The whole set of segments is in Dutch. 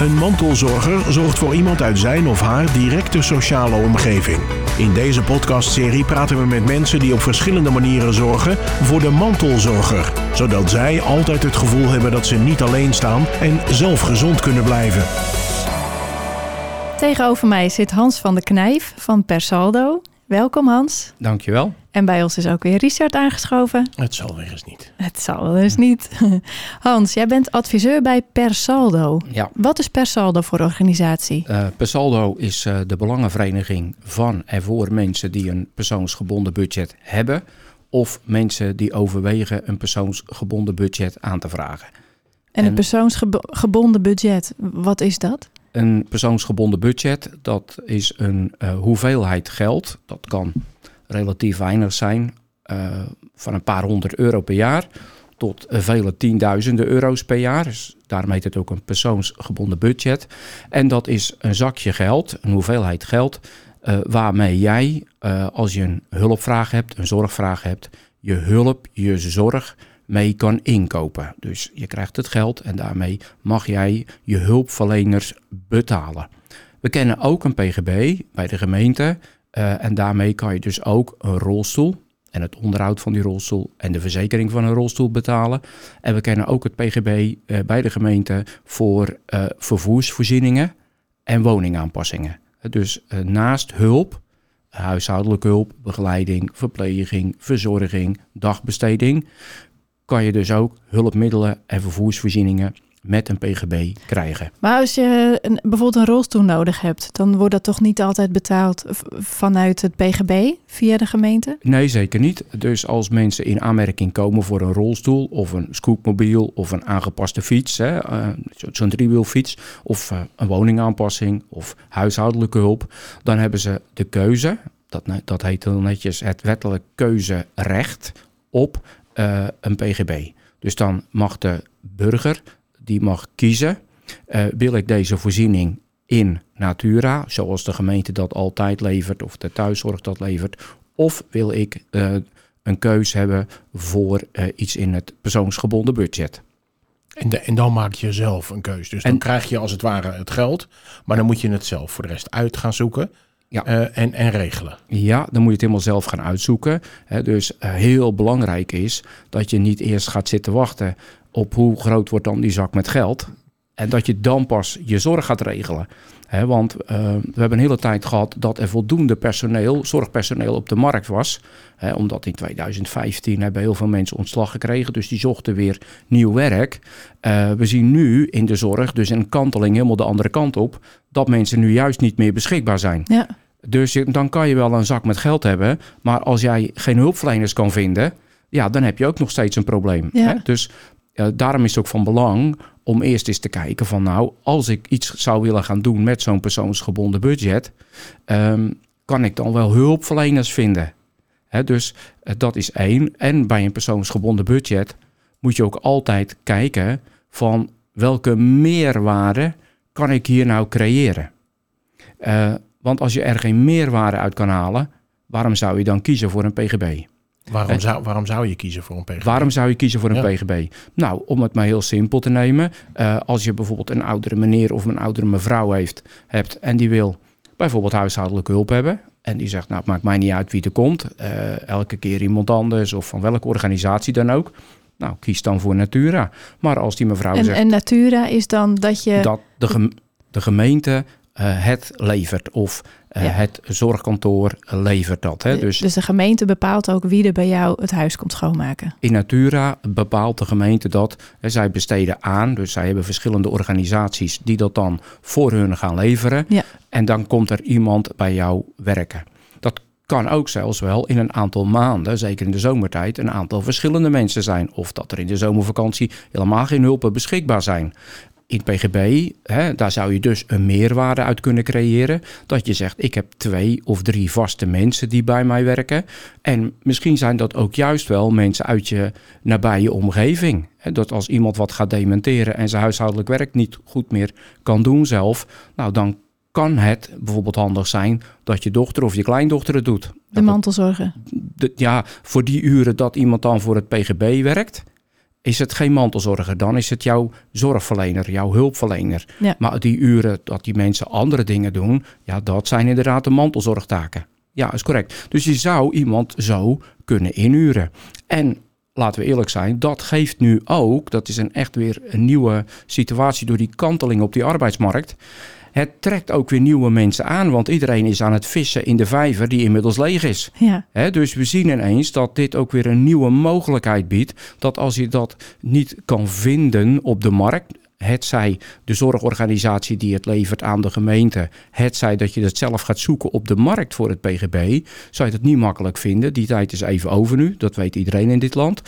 Een mantelzorger zorgt voor iemand uit zijn of haar directe sociale omgeving. In deze podcastserie praten we met mensen die op verschillende manieren zorgen voor de mantelzorger, zodat zij altijd het gevoel hebben dat ze niet alleen staan en zelf gezond kunnen blijven. Tegenover mij zit Hans van de Knijf van Persaldo. Welkom Hans. Dankjewel. En bij ons is ook weer Richard aangeschoven. Het zal weer eens niet. Het zal wel eens niet. Hans, jij bent adviseur bij Persaldo. Ja. Wat is Persaldo voor organisatie? Uh, Persaldo is uh, de belangenvereniging van en voor mensen die een persoonsgebonden budget hebben. Of mensen die overwegen een persoonsgebonden budget aan te vragen. En een persoonsgebonden budget, wat is dat? Een persoonsgebonden budget, dat is een uh, hoeveelheid geld. Dat kan relatief weinig zijn, uh, van een paar honderd euro per jaar tot vele tienduizenden euro's per jaar. Dus daarom heet het ook een persoonsgebonden budget. En dat is een zakje geld, een hoeveelheid geld, uh, waarmee jij, als je een hulpvraag hebt, een zorgvraag hebt, je hulp, je zorg mee kan inkopen. Dus je krijgt het geld en daarmee mag jij je hulpverleners betalen. We kennen ook een PGB bij de gemeente uh, en daarmee kan je dus ook een rolstoel en het onderhoud van die rolstoel en de verzekering van een rolstoel betalen. En we kennen ook het PGB uh, bij de gemeente voor uh, vervoersvoorzieningen en woningaanpassingen. Dus naast hulp, huishoudelijke hulp, begeleiding, verpleging, verzorging, dagbesteding, kan je dus ook hulpmiddelen en vervoersvoorzieningen met een PGB krijgen. Maar als je een, bijvoorbeeld een rolstoel nodig hebt, dan wordt dat toch niet altijd betaald vanuit het PGB via de gemeente? Nee, zeker niet. Dus als mensen in aanmerking komen voor een rolstoel of een scootmobiel of een aangepaste fiets, uh, zo'n driewielfiets of uh, een woningaanpassing of huishoudelijke hulp, dan hebben ze de keuze, dat, dat heet dan netjes het wettelijk keuzerecht op uh, een PGB. Dus dan mag de burger die mag kiezen. Uh, wil ik deze voorziening in Natura, zoals de gemeente dat altijd levert of de thuiszorg dat levert, of wil ik uh, een keus hebben voor uh, iets in het persoonsgebonden budget. En, de, en, dan maak je zelf een keus. Dus dan en, krijg je als het ware het geld, maar dan moet je het zelf voor de rest uit gaan zoeken. Ja. Uh, en, en regelen. Ja, dan moet je het helemaal zelf gaan uitzoeken. He, dus uh, heel belangrijk is dat je niet eerst gaat zitten wachten op hoe groot wordt dan die zak met geld. En dat je dan pas je zorg gaat regelen. He, want uh, we hebben een hele tijd gehad dat er voldoende personeel, zorgpersoneel op de markt was. He, omdat in 2015 hebben heel veel mensen ontslag gekregen. Dus die zochten weer nieuw werk. Uh, we zien nu in de zorg, dus een kanteling helemaal de andere kant op. Dat mensen nu juist niet meer beschikbaar zijn. Ja. Dus dan kan je wel een zak met geld hebben. Maar als jij geen hulpverleners kan vinden. Ja, dan heb je ook nog steeds een probleem. Ja. Hè? Dus daarom is het ook van belang om eerst eens te kijken van nou, als ik iets zou willen gaan doen met zo'n persoonsgebonden budget, um, kan ik dan wel hulpverleners vinden. Dus uh, dat is één. En bij een persoonsgebonden budget moet je ook altijd kijken van welke meerwaarde kan ik hier nou creëren. Uh, want als je er geen meerwaarde uit kan halen, waarom zou je dan kiezen voor een PGB? Waarom zou, waarom zou je kiezen voor een PGB? Waarom zou je kiezen voor een ja. PGB? Nou, om het maar heel simpel te nemen. Uh, als je bijvoorbeeld een oudere meneer of een oudere mevrouw heeft, hebt en die wil bijvoorbeeld huishoudelijke hulp hebben. En die zegt, nou, het maakt mij niet uit wie er komt. Uh, elke keer iemand anders of van welke organisatie dan ook. Nou, kies dan voor Natura. Maar als die mevrouw en, zegt... En Natura is dan dat je... Dat de, gem de gemeente het levert of ja. het zorgkantoor levert dat. Hè? Dus, dus de gemeente bepaalt ook wie er bij jou het huis komt schoonmaken? In Natura bepaalt de gemeente dat. Hè, zij besteden aan, dus zij hebben verschillende organisaties die dat dan voor hun gaan leveren. Ja. En dan komt er iemand bij jou werken. Dat kan ook zelfs wel in een aantal maanden, zeker in de zomertijd, een aantal verschillende mensen zijn. Of dat er in de zomervakantie helemaal geen hulpen beschikbaar zijn in PGB, hè, daar zou je dus een meerwaarde uit kunnen creëren. Dat je zegt, ik heb twee of drie vaste mensen die bij mij werken. En misschien zijn dat ook juist wel mensen uit je nabije omgeving. Hè, dat als iemand wat gaat dementeren en zijn huishoudelijk werk niet goed meer kan doen zelf, nou dan kan het bijvoorbeeld handig zijn dat je dochter of je kleindochter het doet. De mantelzorgen. Ja, voor die uren dat iemand dan voor het PGB werkt is het geen mantelzorger. Dan is het jouw zorgverlener, jouw hulpverlener. Ja. Maar die uren dat die mensen andere dingen doen, ja, dat zijn inderdaad de mantelzorgtaken. Ja, is correct. Dus je zou iemand zo kunnen inhuren. En laten we eerlijk zijn, dat geeft nu ook, dat is een echt weer een nieuwe situatie door die kanteling op die arbeidsmarkt. Het trekt ook weer nieuwe mensen aan, want iedereen is aan het vissen in de vijver die inmiddels leeg is. Ja, dus we zien ineens dat dit ook weer een nieuwe mogelijkheid biedt. Dat als je dat niet kan vinden op de markt. Het zij de zorgorganisatie die het levert aan de gemeente. Het zij dat je dat zelf gaat zoeken op de markt voor het PGB. Zou je dat niet makkelijk vinden. Die tijd is even over nu. Dat weet iedereen in dit land.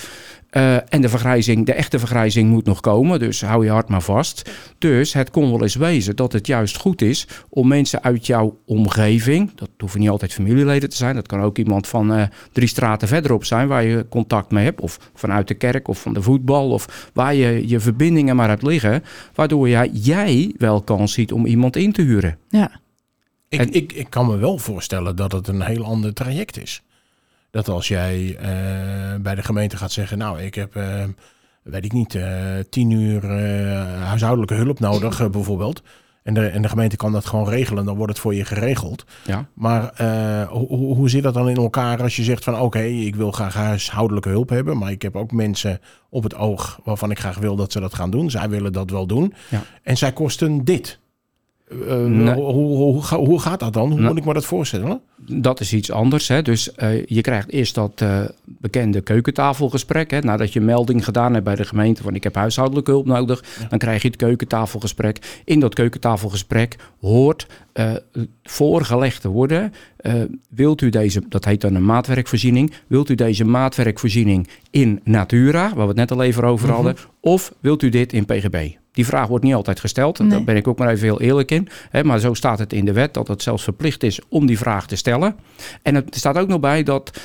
Eh, en de vergrijzing, de echte vergrijzing moet nog komen. Dus hou je hart maar vast. Dus het kon wel eens wezen dat het juist goed is om mensen uit jouw omgeving. Dat hoeven niet altijd familieleden te zijn. Dat kan ook iemand van eh, drie straten verderop zijn waar je contact mee hebt. Of vanuit de kerk of van de voetbal. Of waar je je verbindingen maar hebt liggen. Waardoor jij, jij wel kans ziet om iemand in te huren. ja. Ik, En- ik, ik kan me wel voorstellen dat het een heel ander traject is. Dat als jij eh, bij de gemeente gaat zeggen, nou, ik heb, eh, weet ik niet, eh, tien uur huishoudelijke hulp nodig, bijvoorbeeld. En de, en de gemeente kan dat gewoon regelen, dan wordt het voor je geregeld. Ja. Maar hoe, hoe hoe zit dat dan in elkaar als je zegt van oké, ik wil graag huishoudelijke hulp hebben, maar ik heb ook mensen op het oog waarvan ik graag wil dat ze dat gaan doen. Zij willen dat wel doen. Ja. En zij kosten dit. Eh, Nee. hoe, hoe, hoe, hoe gaat dat dan? Hoe Nou. moet ik me dat voorstellen? Dat is iets anders. Hè? Dus eh, je krijgt eerst dat eh, bekende keukentafelgesprek. Hè? Nadat je melding gedaan hebt bij de gemeente van ik heb huishoudelijke hulp nodig. Dan krijg je het keukentafelgesprek. In dat keukentafelgesprek hoort eh, voorgelegd te worden. eh, wilt u deze, dat heet dan een maatwerkvoorziening. Wilt u deze maatwerkvoorziening in Natura, waar we het net al even over hadden. Of wilt u dit in PGB? Die vraag wordt niet altijd gesteld. Nee. Daar ben ik ook maar even heel eerlijk in. Hè, maar zo staat het in de wet dat het zelfs verplicht is om die vraag te stellen. En het staat ook nog bij dat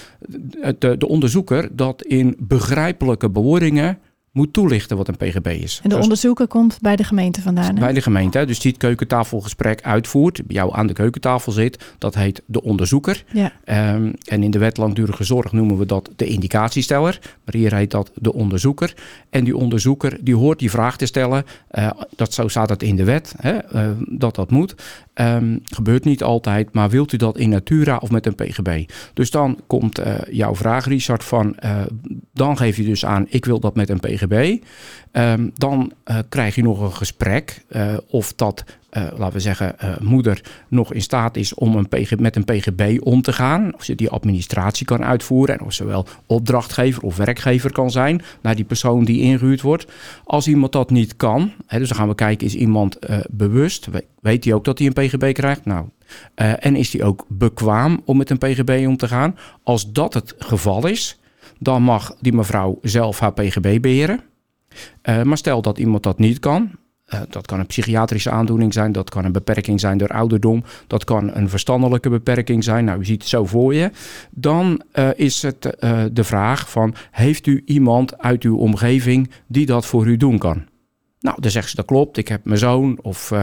de, de onderzoeker dat in begrijpelijke bewoordingen moet toelichten wat een PGB is. En de Dus onderzoeker komt bij de gemeente vandaan. hè? bij de gemeente, dus die het keukentafelgesprek uitvoert, bij jou aan de keukentafel zit, dat heet de onderzoeker. Ja, Ehm, en in de wet langdurige zorg noemen we dat de indicatiesteller. Maar hier heet dat de onderzoeker. En die onderzoeker die hoort die vraag te stellen. eh, dat, zo staat het in de wet, hè, eh, dat dat moet. Ehm, gebeurt niet altijd, maar wilt u dat in Natura of met een PGB? Dus dan komt eh, jouw vraag, Richard, van... dan geef je dus aan, ik wil dat met een PGB. Ehm, dan eh, krijg je nog een gesprek eh, of dat, eh, laten we zeggen, moeder nog in staat is om een PG, met een PGB om te gaan. Of ze die administratie kan uitvoeren. En of ze wel opdrachtgever of werkgever kan zijn naar die persoon die ingehuurd wordt. Als iemand dat niet kan, hè, dus dan gaan we kijken, is iemand bewust? We- Weet hij ook dat hij een PGB krijgt? Nou, en is hij ook bekwaam om met een PGB om te gaan? Als dat het geval is, dan mag die mevrouw zelf haar PGB beheren. Eh, maar stel dat iemand dat niet kan. eh, dat kan een psychiatrische aandoening zijn, dat kan een beperking zijn door ouderdom, dat kan een verstandelijke beperking zijn. Nou, u ziet het zo voor je. Dan eh, is het de vraag van, heeft u iemand uit uw omgeving die dat voor u doen kan? Nou, dan zegt ze dat klopt, ik heb mijn zoon of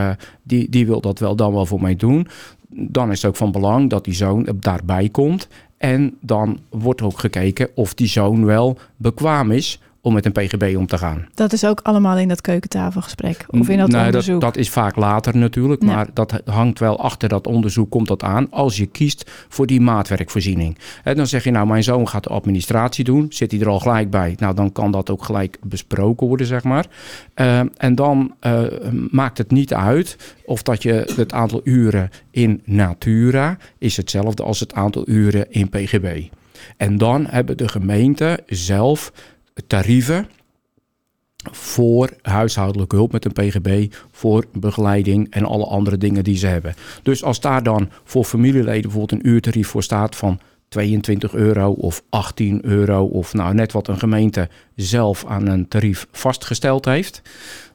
die, die wil dat wel dan wel voor mij doen. Dan is het ook van belang dat die zoon daarbij komt. En dan wordt ook gekeken of die zoon wel bekwaam is om met een PGB om te gaan. dat is ook allemaal in dat keukentafelgesprek. Of in dat Nee, onderzoek. Dat, dat is vaak later natuurlijk, Ja. maar dat hangt wel achter dat onderzoek, komt dat aan. Als je kiest voor die maatwerkvoorziening. En dan zeg je nou, mijn zoon gaat de administratie doen. Zit hij er al gelijk bij? Nou, dan kan dat ook gelijk besproken worden, zeg maar. Eh, en dan eh, maakt het niet uit of dat je het aantal uren in Natura is hetzelfde als het aantal uren in PGB. En dan hebben de gemeenten zelf tarieven voor huishoudelijke hulp met een PGB, voor begeleiding en alle andere dingen die ze hebben. Dus als daar dan voor familieleden bijvoorbeeld een uurtarief voor staat van 22 euro of 18 euro of nou net wat een gemeente zelf aan een tarief vastgesteld heeft,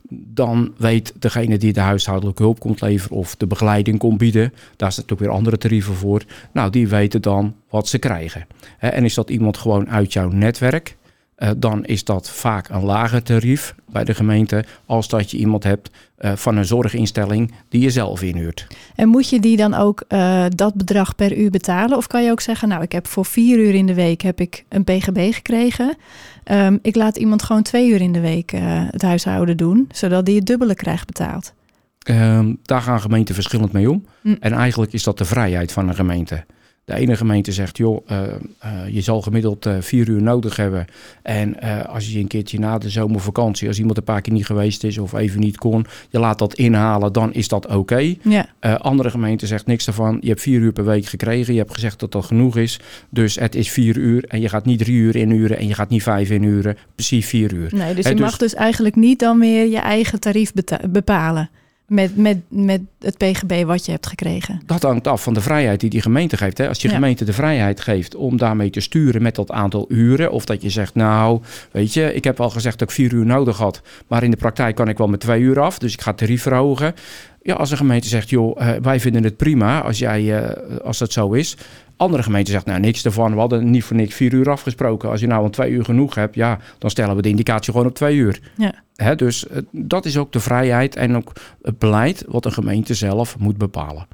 dan weet degene die de huishoudelijke hulp komt leveren of de begeleiding komt bieden, daar zitten ook weer andere tarieven voor. Nou, die weten dan wat ze krijgen. En is dat iemand gewoon uit jouw netwerk, eh, dan is dat vaak een lager tarief bij de gemeente als dat je iemand hebt eh, van een zorginstelling die je zelf inhuurt. En moet je die dan ook eh, dat bedrag per uur betalen? Of kan je ook zeggen, nou, ik heb voor vier uur in de week heb ik een PGB gekregen. Ehm, ik laat iemand gewoon twee uur in de week het huishouden doen, zodat die het dubbele krijgt betaald. Ehm, daar gaan gemeenten verschillend mee om. Hm. En eigenlijk is dat de vrijheid van een gemeente. De ene gemeente zegt, joh, eh, eh, je zal gemiddeld eh, vier uur nodig hebben. En als je een keertje na de zomervakantie, als iemand een paar keer niet geweest is of even niet kon, je laat dat inhalen, dan is dat oké. Ja, Eh, andere gemeente zegt niks daarvan. Je hebt vier uur per week gekregen. Je hebt gezegd dat dat genoeg is. Dus het is vier uur. En je gaat niet drie uur inhuren. En je gaat niet vijf inhuren. Precies vier uur. nee, dus je dus- mag dus eigenlijk niet dan meer je eigen tarief bepalen met, met, met het PGB wat je hebt gekregen. Dat hangt af van de vrijheid die die gemeente geeft. Hè. Als je Ja. gemeente de vrijheid geeft om daarmee te sturen met dat aantal uren. Of dat je zegt, nou, weet je, ik heb al gezegd dat ik vier uur nodig had. Maar in de praktijk kan ik wel met twee uur af. Dus ik ga het tarief verhogen. Ja, als een gemeente zegt, joh, eh, wij vinden het prima als, jij, eh, als dat zo is. Andere gemeente zegt, nou niks ervan. We hadden niet voor niks vier uur afgesproken. Als je nou een twee uur genoeg hebt, ja, dan stellen we de indicatie gewoon op twee uur. Ja. Hè, dus eh, dat is ook de vrijheid en ook het beleid wat een gemeente zelf moet bepalen.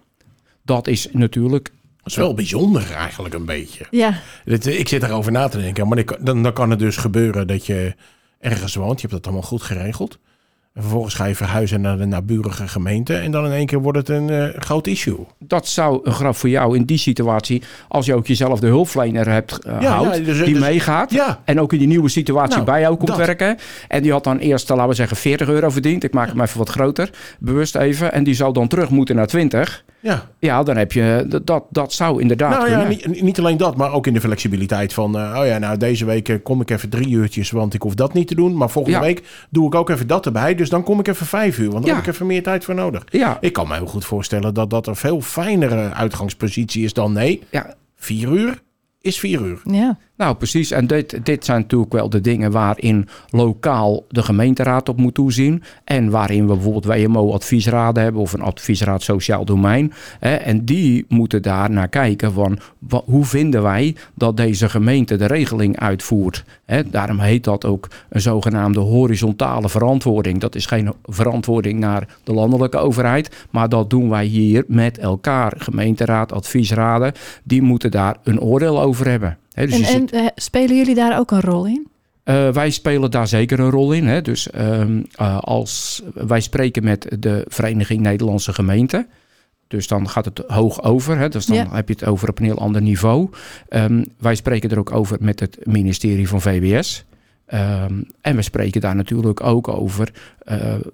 Dat is natuurlijk Dat is wel bijzonder eigenlijk een beetje. Ja, eh, Ik zit erover na te denken. Maar dan kan het dus gebeuren dat je ergens woont. Je hebt dat allemaal goed geregeld. En vervolgens ga je verhuizen naar de naburige gemeente. En dan in één keer wordt het een eh, groot issue. dat zou een grap voor jou in die situatie, als je ook jezelf de hulpverlener hebt eh, Ja, houdt, ja, dus- die dus- meegaat. Ja, En ook in die nieuwe situatie Nou, bij jou komt dat. werken. En die had dan eerst, laten we zeggen, 40 euro verdiend. Ik maak hem even wat groter, bewust even. En die zou dan terug moeten naar 20. Ja. Ja, dan heb je, dat- dat, dat zou inderdaad Nou ja, niet, niet alleen dat, maar ook in de flexibiliteit van... eh, oh ja, nou deze week eh, kom ik even drie uurtjes, want ik hoef dat niet te doen. Maar volgende Ja. week doe ik ook even dat erbij. Dus dan kom ik even vijf uur, want dan Ja. heb ik even meer tijd voor nodig. Ja, Ik kan me heel goed voorstellen dat dat een veel fijnere uitgangspositie is dan... nee, ja, vier uur is vier uur. ja. Nou, precies. En dit, dit zijn natuurlijk wel de dingen waarin lokaal de gemeenteraad op moet toezien. En waarin we bijvoorbeeld WMO-adviesraden hebben of een adviesraad sociaal domein. Hè, en die moeten daar naar kijken van hoe vinden wij dat deze gemeente de regeling uitvoert. Hè, daarom heet dat ook een zogenaamde horizontale verantwoording. Dat is geen verantwoording naar de landelijke overheid, maar dat doen wij hier met elkaar. Gemeenteraad, adviesraden, die moeten daar een oordeel over hebben. Dus En, je zit- en eh, spelen jullie daar ook een rol in? eh, wij spelen daar zeker een rol in. Hè. Dus ehm, eh, als wij spreken met de Vereniging Nederlandse Gemeenten. Dus dan gaat het hoog over. Hè. Dus dan Ja. heb je het over op een heel ander niveau. Ehm, wij spreken er ook over met het ministerie van VWS. Ehm, en we spreken daar natuurlijk ook over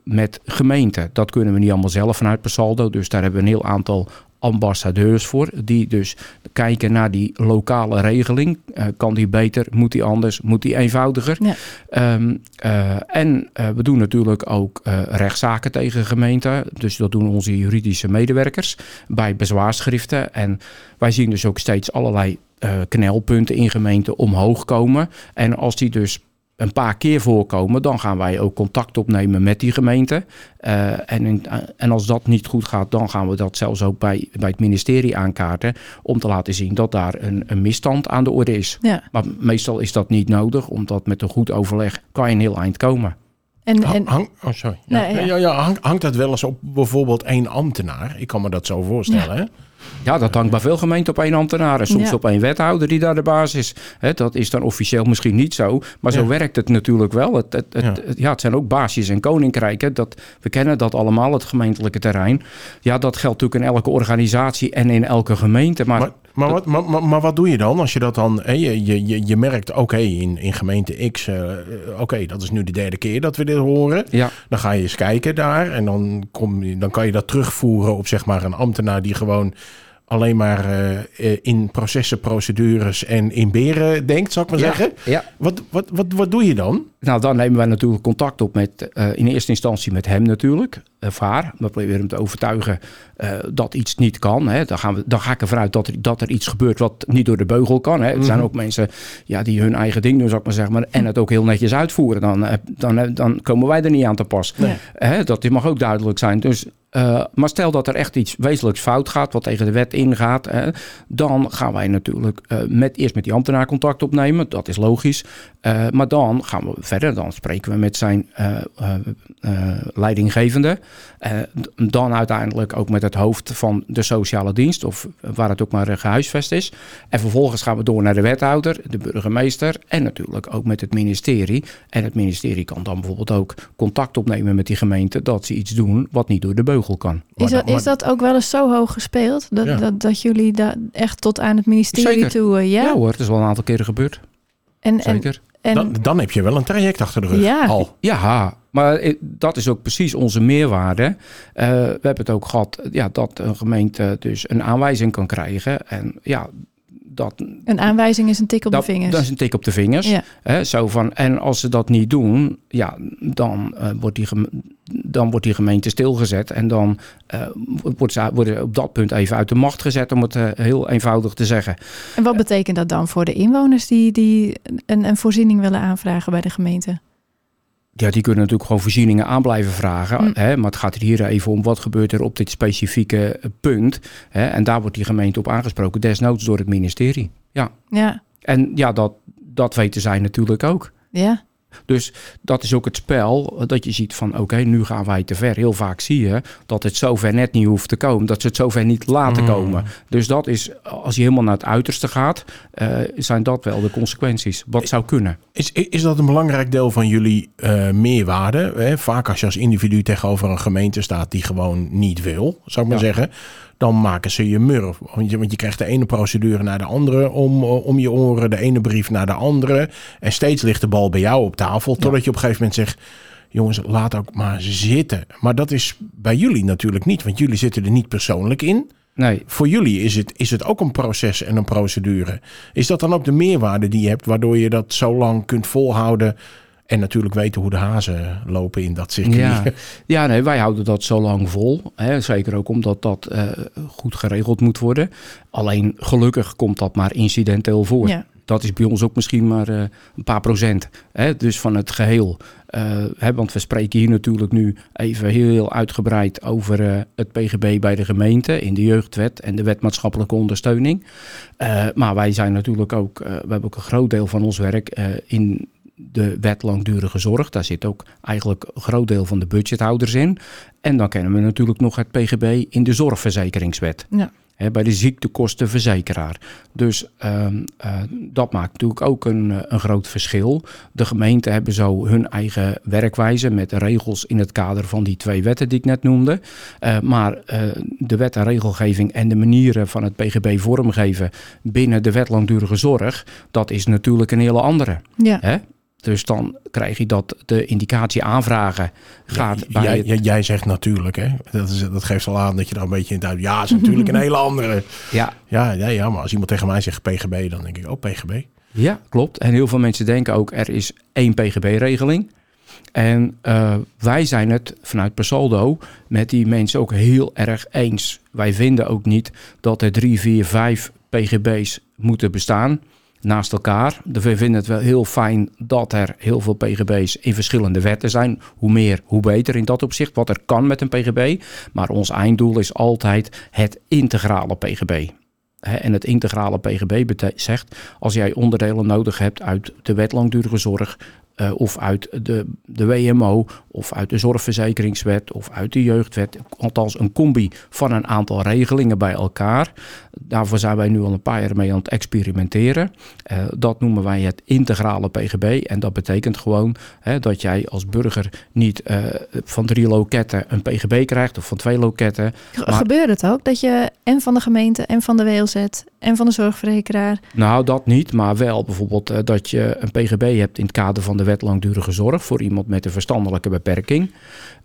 met gemeenten. Dat kunnen we niet allemaal zelf vanuit Pasaldo. Dus daar hebben we een heel aantal ambassadeurs voor. Die dus kijken naar die lokale regeling. Eh, kan die beter? Moet die anders? Moet die eenvoudiger? Ja. Ehm, eh, en eh, we doen natuurlijk ook rechtszaken tegen gemeenten. Dus dat doen onze juridische medewerkers bij bezwaarschriften. En wij zien dus ook steeds allerlei knelpunten in gemeenten omhoog komen. En als die dus een paar keer voorkomen, dan gaan wij ook contact opnemen met die gemeente. Eh, en, in- en als dat niet goed gaat, dan gaan we dat zelfs ook bij, bij het ministerie aankaarten. Om te laten zien dat daar een, een misstand aan de orde is. Ja. Maar meestal is dat niet nodig, omdat met een goed overleg kan je een heel eind komen. En, en, hang, oh, sorry. Ja, Nee, ja. ja. Ja, hang- hangt dat wel eens op bijvoorbeeld één ambtenaar? Ik kan me dat zo voorstellen. Hè? Ja, dat hangt bij veel gemeenten op één ambtenaar en soms Ja. op één wethouder die daar de baas is. Hè, dat is dan officieel misschien niet zo, maar zo Ja. werkt het natuurlijk wel. Het, het, het, Ja. het- ja, het zijn ook baasjes en koninkrijken. Dat, we kennen dat allemaal, het gemeentelijke terrein. Ja, dat geldt natuurlijk in elke organisatie en in elke gemeente. Maar, Maar, maar, wat, maar, maar, maar wat doe je dan als je dat dan... Hè, je, je, je, merkt, oké, in, in gemeente X... eh, oké, dat is nu de derde keer dat we dit horen. ja, Dan ga je eens kijken daar. En dan, kom, dan kan je dat terugvoeren op zeg maar een ambtenaar die gewoon alleen maar eh, eh, in processen, procedures en in beren denkt, zou ik maar Ja, zeggen. ja. Wat, wat, wat, wat doe je dan? Nou, dan nemen wij natuurlijk contact op met, eh, in eerste instantie met hem natuurlijk, of haar. We proberen hem te overtuigen dat iets niet kan. Hè. Dan, gaan we, dan ga ik ervan uit dat er, dat er iets gebeurt wat niet door de beugel kan. Hè. Er zijn ook mensen ja, die hun eigen ding doen, zou ik maar zeggen, maar, en het ook heel netjes uitvoeren. Dan, dan, dan komen wij er niet aan te pas. Nee. Hè, dat mag ook duidelijk zijn. Dus Uh, maar stel dat er echt iets wezenlijks fout gaat, wat tegen de wet ingaat, uh, dan gaan wij natuurlijk uh, met, eerst met die ambtenaar contact opnemen. Dat is logisch. maar dan gaan we verder. Dan spreken we met zijn leidinggevende. dan uiteindelijk ook met het hoofd van de sociale dienst, of waar het ook maar gehuisvest is. En vervolgens gaan we door naar de wethouder, de burgemeester en natuurlijk ook met het ministerie. En het ministerie kan dan bijvoorbeeld ook contact opnemen met die gemeente dat ze iets doen wat niet door de beugel kan. Is dat, is dat ook wel eens zo hoog gespeeld? Dat, dat, dat jullie daar echt tot aan het ministerie toe... Uh, ja? ja hoor, het is wel een aantal keren gebeurd. En, Zeker. En, dan, dan heb je wel een traject achter de rug ja. al. Ja, maar dat is ook precies onze meerwaarde. Uh, we hebben het ook gehad ja, dat een gemeente dus een aanwijzing kan krijgen. En ja, dat, een aanwijzing is een tik op de vingers. Dat is een tik op de vingers. Ja. Hè, zo van, en als ze dat niet doen, ja, dan, uh, wordt, die dan wordt die gemeente stilgezet. En dan uh, wordt ze, worden op dat punt even uit de macht gezet, om het uh, heel eenvoudig te zeggen. En wat betekent dat dan voor de inwoners die, die een, een voorziening willen aanvragen bij de gemeente? Ja, die kunnen natuurlijk gewoon voorzieningen aan blijven vragen. Mm. Hè? Maar het gaat hier even om wat gebeurt er op dit specifieke punt. Hè? En daar wordt die gemeente op aangesproken, desnoods door het ministerie. Ja. ja. En ja, dat, dat weten zij natuurlijk ook. Ja. Dus dat is ook het spel dat je ziet van oké, nu gaan wij te ver. Heel vaak zie je dat het zover net niet hoeft te komen. Dat ze het zover niet laten mm. komen. Dus dat is, als je helemaal naar het uiterste gaat, uh, zijn dat wel de consequenties. Wat zou kunnen. Is, is dat een belangrijk deel van jullie uh, meerwaarde? Hè? Vaak als je als individu tegenover een gemeente staat die gewoon niet wil, zou ik maar zeggen dan maken ze je murf. Want je, want je krijgt de ene procedure naar de andere om, eh, om je oren, de ene brief naar de andere. En steeds ligt de bal bij jou op tafel, totdat je op een gegeven moment zegt... Jongens, laat ook maar zitten. Maar dat is bij jullie natuurlijk niet, want jullie zitten er niet persoonlijk in. Nee. Voor jullie is het, is het ook een proces en een procedure. Is dat dan ook de meerwaarde die je hebt, waardoor je dat zo lang kunt volhouden en natuurlijk weten hoe de hazen lopen in dat circuit. Ja, ja nee, wij houden dat zo lang vol. Hè. Zeker ook omdat dat uh, goed geregeld moet worden. Alleen gelukkig komt dat maar incidenteel voor. Ja. Dat is bij ons ook misschien maar uh, een paar procent. Hè, dus van het geheel. Uh, hè, want we spreken hier natuurlijk nu even heel uitgebreid over uh, het PGB bij de gemeente in de jeugdwet en de wet maatschappelijke ondersteuning. maar wij zijn natuurlijk ook, we hebben ook een groot deel van ons werk in de wet langdurige zorg. Daar zit ook eigenlijk een groot deel van de budgethouders in. En dan kennen we natuurlijk nog het PGB in de zorgverzekeringswet. Ja. bij de ziektekostenverzekeraar. Dus uh, uh, dat maakt natuurlijk ook een, eh, een groot verschil. De gemeenten hebben zo hun eigen werkwijze met regels in het kader van die twee wetten die ik net noemde. Uh, maar de wet en regelgeving en de manieren van het PGB vormgeven binnen de wet langdurige zorg, dat is natuurlijk een hele andere. Ja. Dus dan krijg je dat de indicatie aanvragen gaat ja, bij jij, jij, zegt natuurlijk, hè? Dat, is, dat geeft al aan dat je daar een beetje in het Ja, is natuurlijk een hele andere. Ja. Ja, ja, ja, maar als iemand tegen mij zegt PGB, dan denk ik, oh, PGB. Ja, klopt. En heel veel mensen denken ook, er is één PGB-regeling. En uh, wij zijn het vanuit Persaldo met die mensen ook heel erg eens. Wij vinden ook niet dat er drie, vier, vijf PGB's moeten bestaan naast elkaar. We vinden het wel heel fijn dat er heel veel PGB's in verschillende wetten zijn. Hoe meer, hoe beter in dat opzicht. Wat er kan met een PGB. Maar ons einddoel is altijd het integrale PGB. En het integrale PGB zegt, als jij onderdelen nodig hebt uit de wet langdurige zorg, uh, of uit de, de WMO, of uit de zorgverzekeringswet, of uit de jeugdwet. Althans, een combi van een aantal regelingen bij elkaar. Daarvoor zijn wij nu al een paar jaar mee aan het experimenteren. Uh, dat noemen wij het integrale PGB. En dat betekent gewoon hè, dat jij als burger niet uh, van drie loketten een PGB krijgt, of van twee loketten. Maar... Gebeurt het ook dat je en van de gemeente en van de WLZ en van de zorgverzekeraar? Nou, dat niet, maar wel bijvoorbeeld dat je een PGB hebt in het kader van de wet langdurige zorg voor iemand met een verstandelijke beperking.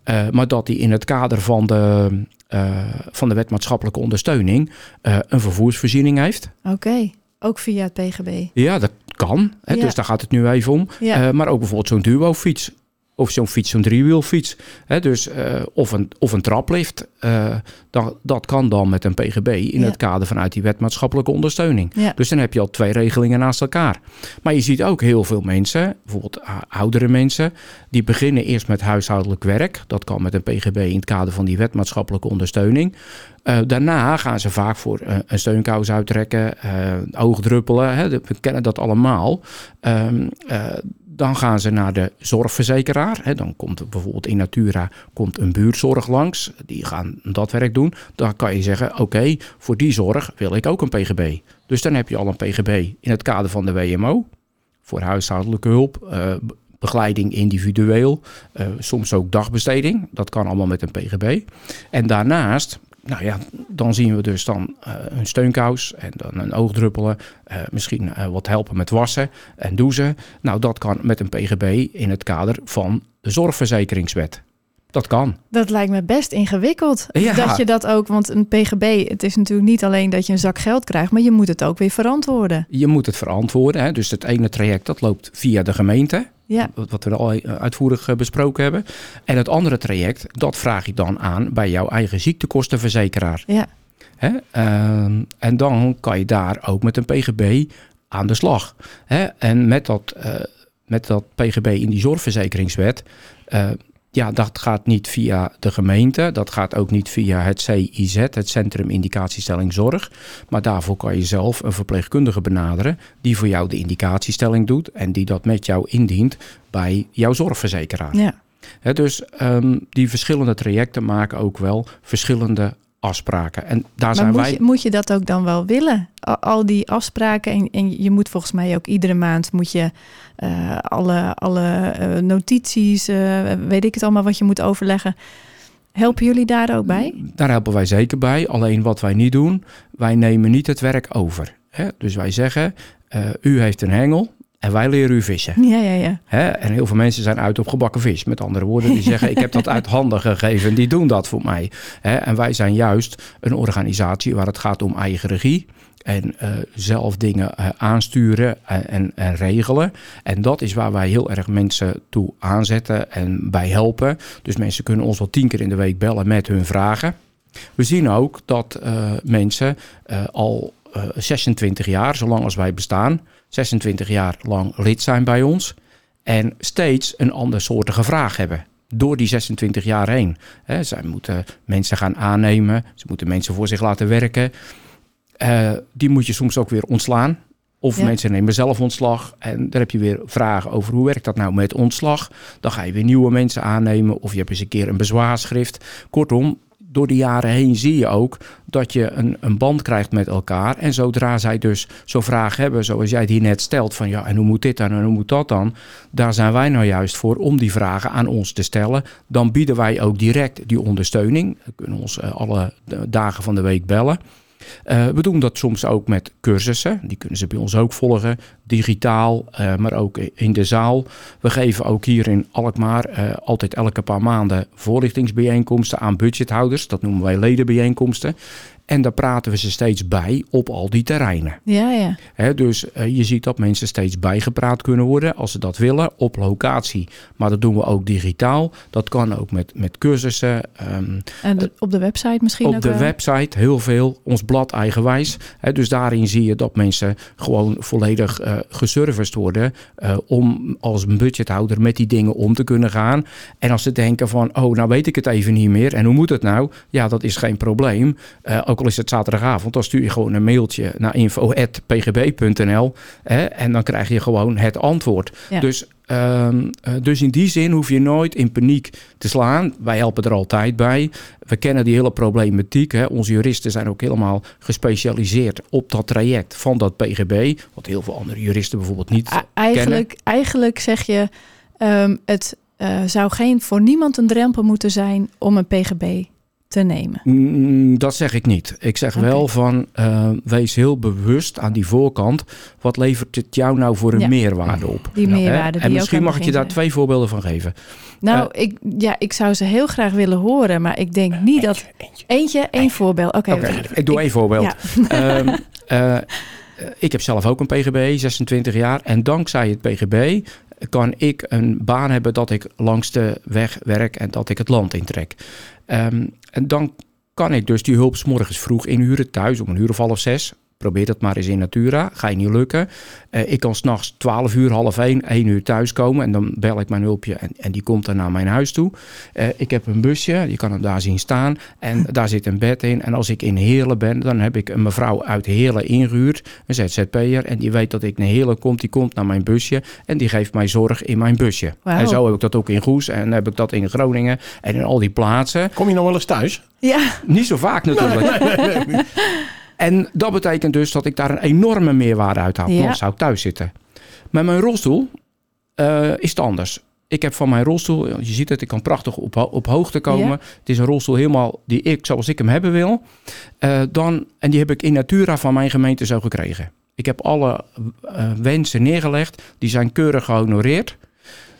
Uh, maar dat hij in het kader van de, uh, van de wet maatschappelijke ondersteuning een vervoersvoorziening heeft. Oké, ook via het PGB. Ja, dat kan. Hè, ja. Dus daar gaat het nu even om. Ja. maar ook bijvoorbeeld zo'n duo-fiets. Of zo'n fiets, zo'n driewielfiets. Hè, dus, eh, of, een, of een traplift. Uh, dat, dat kan dan met een PGB in Ja. het kader vanuit die wet maatschappelijke ondersteuning. Ja. Dus dan heb je al twee regelingen naast elkaar. Maar je ziet ook heel veel mensen, bijvoorbeeld uh, oudere mensen, die beginnen eerst met huishoudelijk werk. Dat kan met een PGB in het kader van die wet maatschappelijke ondersteuning. Uh, daarna gaan ze vaak voor uh, een steunkous uittrekken, uh, oogdruppelen. Hè, we kennen dat allemaal. Um, dan gaan ze naar de zorgverzekeraar. Dan komt bijvoorbeeld in Natura komt een buurtzorg langs. Die gaan dat werk doen. Dan kan je zeggen, oké, voor die zorg wil ik ook een PGB. Dus dan heb je al een PGB in het kader van de WMO. Voor huishoudelijke hulp, uh, begeleiding individueel. Uh, soms ook dagbesteding. Dat kan allemaal met een PGB. En daarnaast nou ja, dan zien we dus dan uh, een steunkous en dan een oogdruppelen. Uh, misschien uh, wat helpen met wassen en douchen. Nou, dat kan met een PGB in het kader van de zorgverzekeringswet. Dat kan. Dat lijkt me best ingewikkeld. Ja. Dat je dat ook, want een PGB, het is natuurlijk niet alleen dat je een zak geld krijgt, maar je moet het ook weer verantwoorden. Je moet het verantwoorden. Hè? Dus het ene traject dat loopt via de gemeente. Ja. Wat we al uitvoerig besproken hebben. En het andere traject, dat vraag je dan aan bij jouw eigen ziektekostenverzekeraar. Ja. Hè? Uh, en dan kan je daar ook met een PGB aan de slag. Hè? En met dat, uh, met dat PGB in die zorgverzekeringswet. Uh, ja, dat gaat niet via de gemeente. Dat gaat ook niet via het CIZ, het Centrum Indicatiestelling Zorg. Maar daarvoor kan je zelf een verpleegkundige benaderen. die voor jou de indicatiestelling doet. en die dat met jou indient bij jouw zorgverzekeraar. Ja. He, dus um, die verschillende trajecten maken ook wel verschillende afspraken. En daar maar zijn moet wij. Je, moet je dat ook dan wel willen? Al, al die afspraken. En, en, je moet volgens mij ook iedere maand moet je uh, alle, alle uh, notities, uh, weet ik het allemaal, wat je moet overleggen. Helpen jullie daar ook bij? Daar helpen wij zeker bij. Alleen wat wij niet doen, wij nemen niet het werk over. Hè? Dus wij zeggen, u heeft een hengel, en wij leren u vissen. Ja, ja, ja. Hè? En heel veel mensen zijn uit op gebakken vis. Met andere woorden, die zeggen: Ik heb dat uit handen gegeven. En die doen dat voor mij. Hè? En wij zijn juist een organisatie waar het gaat om eigen regie. En uh, zelf dingen uh, aansturen en, en, en, regelen. En dat is waar wij heel erg mensen toe aanzetten en bij helpen. Dus mensen kunnen ons wel tien keer in de week bellen met hun vragen. We zien ook dat uh, mensen al 26 jaar, zolang als wij bestaan, 26 jaar lang lid zijn bij ons. En steeds een andersoortige vraag hebben. Door die 26 jaar heen. He, zij moeten mensen gaan aannemen. Ze moeten mensen voor zich laten werken. Uh, die moet je soms ook weer ontslaan. Of ja. mensen nemen zelf ontslag. En dan heb je weer vragen over hoe werkt dat nou met ontslag. Dan ga je weer nieuwe mensen aannemen. Of je hebt eens een keer een bezwaarschrift. Kortom, door de jaren heen zie je ook dat je een, een band krijgt met elkaar. En zodra zij dus zo'n vraag hebben, zoals jij het hier net stelt, van ja, en hoe moet dit dan en hoe moet dat dan? Daar zijn wij nou juist voor om die vragen aan ons te stellen. Dan bieden wij ook direct die ondersteuning. We kunnen ons uh, alle dagen van de week bellen. Uh, we doen dat soms ook met cursussen. Die kunnen ze bij ons ook volgen. Digitaal, uh, maar ook in de zaal. We geven ook hier in Alkmaar uh, altijd elke paar maanden voorlichtingsbijeenkomsten aan budgethouders. Dat noemen wij ledenbijeenkomsten. En daar praten we ze steeds bij op al die terreinen. Ja, ja. He, dus uh, je ziet dat mensen steeds bijgepraat kunnen worden als ze dat willen op locatie. Maar dat doen we ook digitaal. Dat kan ook met, met cursussen. Um, en de, op de website misschien op ook de wel? website heel veel. Ons blad eigenwijs. He, dus daarin zie je dat mensen gewoon volledig uh, geserviced worden. Uh, om als budgethouder met die dingen om te kunnen gaan. En als ze denken van, oh nou weet ik het even niet meer. En hoe moet het nou? Ja, dat is geen probleem. Uh, ook al is het zaterdagavond, dan stuur je gewoon een mailtje naar info.pgb.nl en dan krijg je gewoon het antwoord. Ja. Dus, um, uh, dus in die zin hoef je nooit in paniek te slaan. Wij helpen er altijd bij. We kennen die hele problematiek. Hè. Onze juristen zijn ook helemaal gespecialiseerd op dat traject van dat PGB. Wat heel veel andere juristen bijvoorbeeld niet eigenlijk, kennen. Eigenlijk zeg je, um, het uh, zou geen, voor niemand een drempel moeten zijn om een PGB te nemen? Mm, dat zeg ik niet. Ik zeg okay. wel van uh, wees heel bewust aan die voorkant. Wat levert het jou nou voor een ja. meerwaarde op? Die meerwaarde. en misschien mag ik je daar twee voorbeelden van geven. Nou, uh, ik, ja, ik zou ze heel graag willen horen, maar ik denk niet eentje, dat. Eentje, eentje één voorbeeld. Oké, okay, okay. ik doe één voorbeeld. Ja. um, uh, ik heb zelf ook een PGB, 26 jaar. En dankzij het PGB kan ik een baan hebben dat ik langs de weg werk en dat ik het land intrek. Ehm, en dan kan ik dus die hulp 's morgens vroeg inhuren thuis om een uur of half zes. Probeer dat maar eens in Natura. Ga je niet lukken. Eh, ik kan s'nachts 12 uur, half 1, 1 uur thuiskomen. En dan bel ik mijn hulpje en, en die komt dan naar mijn huis toe. Eh, ik heb een busje, je kan hem daar zien staan. En daar zit een bed in. En als ik in Heerlen ben, dan heb ik een mevrouw uit Heerlen ingehuurd. Een ZZP'er. En die weet dat ik naar Heerlen kom. Die komt naar mijn busje. En die geeft mij zorg in mijn busje. En zo heb ik dat ook in Goes. En heb ik dat in Groningen. En in al die plaatsen. Kom je nog wel eens thuis? Ja, Niet zo vaak natuurlijk. En dat betekent dus dat ik daar een enorme meerwaarde uit haal. Ja. Anders zou ik thuis zitten. Met mijn rolstoel eh, is het anders. Ik heb van mijn rolstoel, je ziet het, ik kan prachtig op, op hoogte komen. Ja. Het is een rolstoel helemaal die ik, zoals ik hem hebben wil. Eh, dan, en die heb ik in Natura van mijn gemeente zo gekregen. Ik heb alle eh, wensen neergelegd, die zijn keurig gehonoreerd.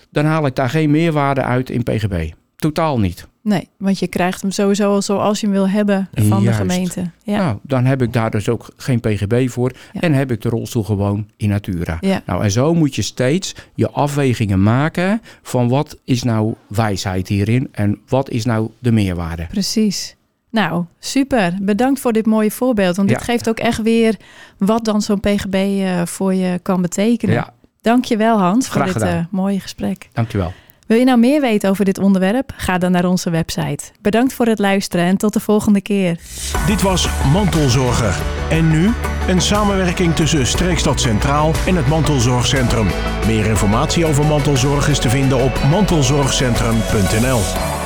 Dan haal ik daar geen meerwaarde uit in PGB. Totaal niet. Nee, want je krijgt hem sowieso al zoals je hem wil hebben van Juist. de gemeente. Ja, Nou, dan heb ik daar dus ook geen PGB voor. Ja. En heb ik de rolstoel gewoon in Natura. ja. Nou, en zo moet je steeds je afwegingen maken van wat is nou wijsheid hierin en wat is nou de meerwaarde. precies. Nou, super. Bedankt voor dit mooie voorbeeld. Want dit Ja. geeft ook echt weer wat dan zo'n PGB eh, voor je kan betekenen. Ja, Dank je wel, Hans, voor Graag dit gedaan. eh, mooie gesprek. dankjewel. Wil je nou meer weten over dit onderwerp? Ga dan naar onze website. Bedankt voor het luisteren en tot de volgende keer. Dit was Mantelzorger. En nu een samenwerking tussen Streekstad Centraal en het Mantelzorgcentrum. Meer informatie over mantelzorg is te vinden op mantelzorgcentrum.nl.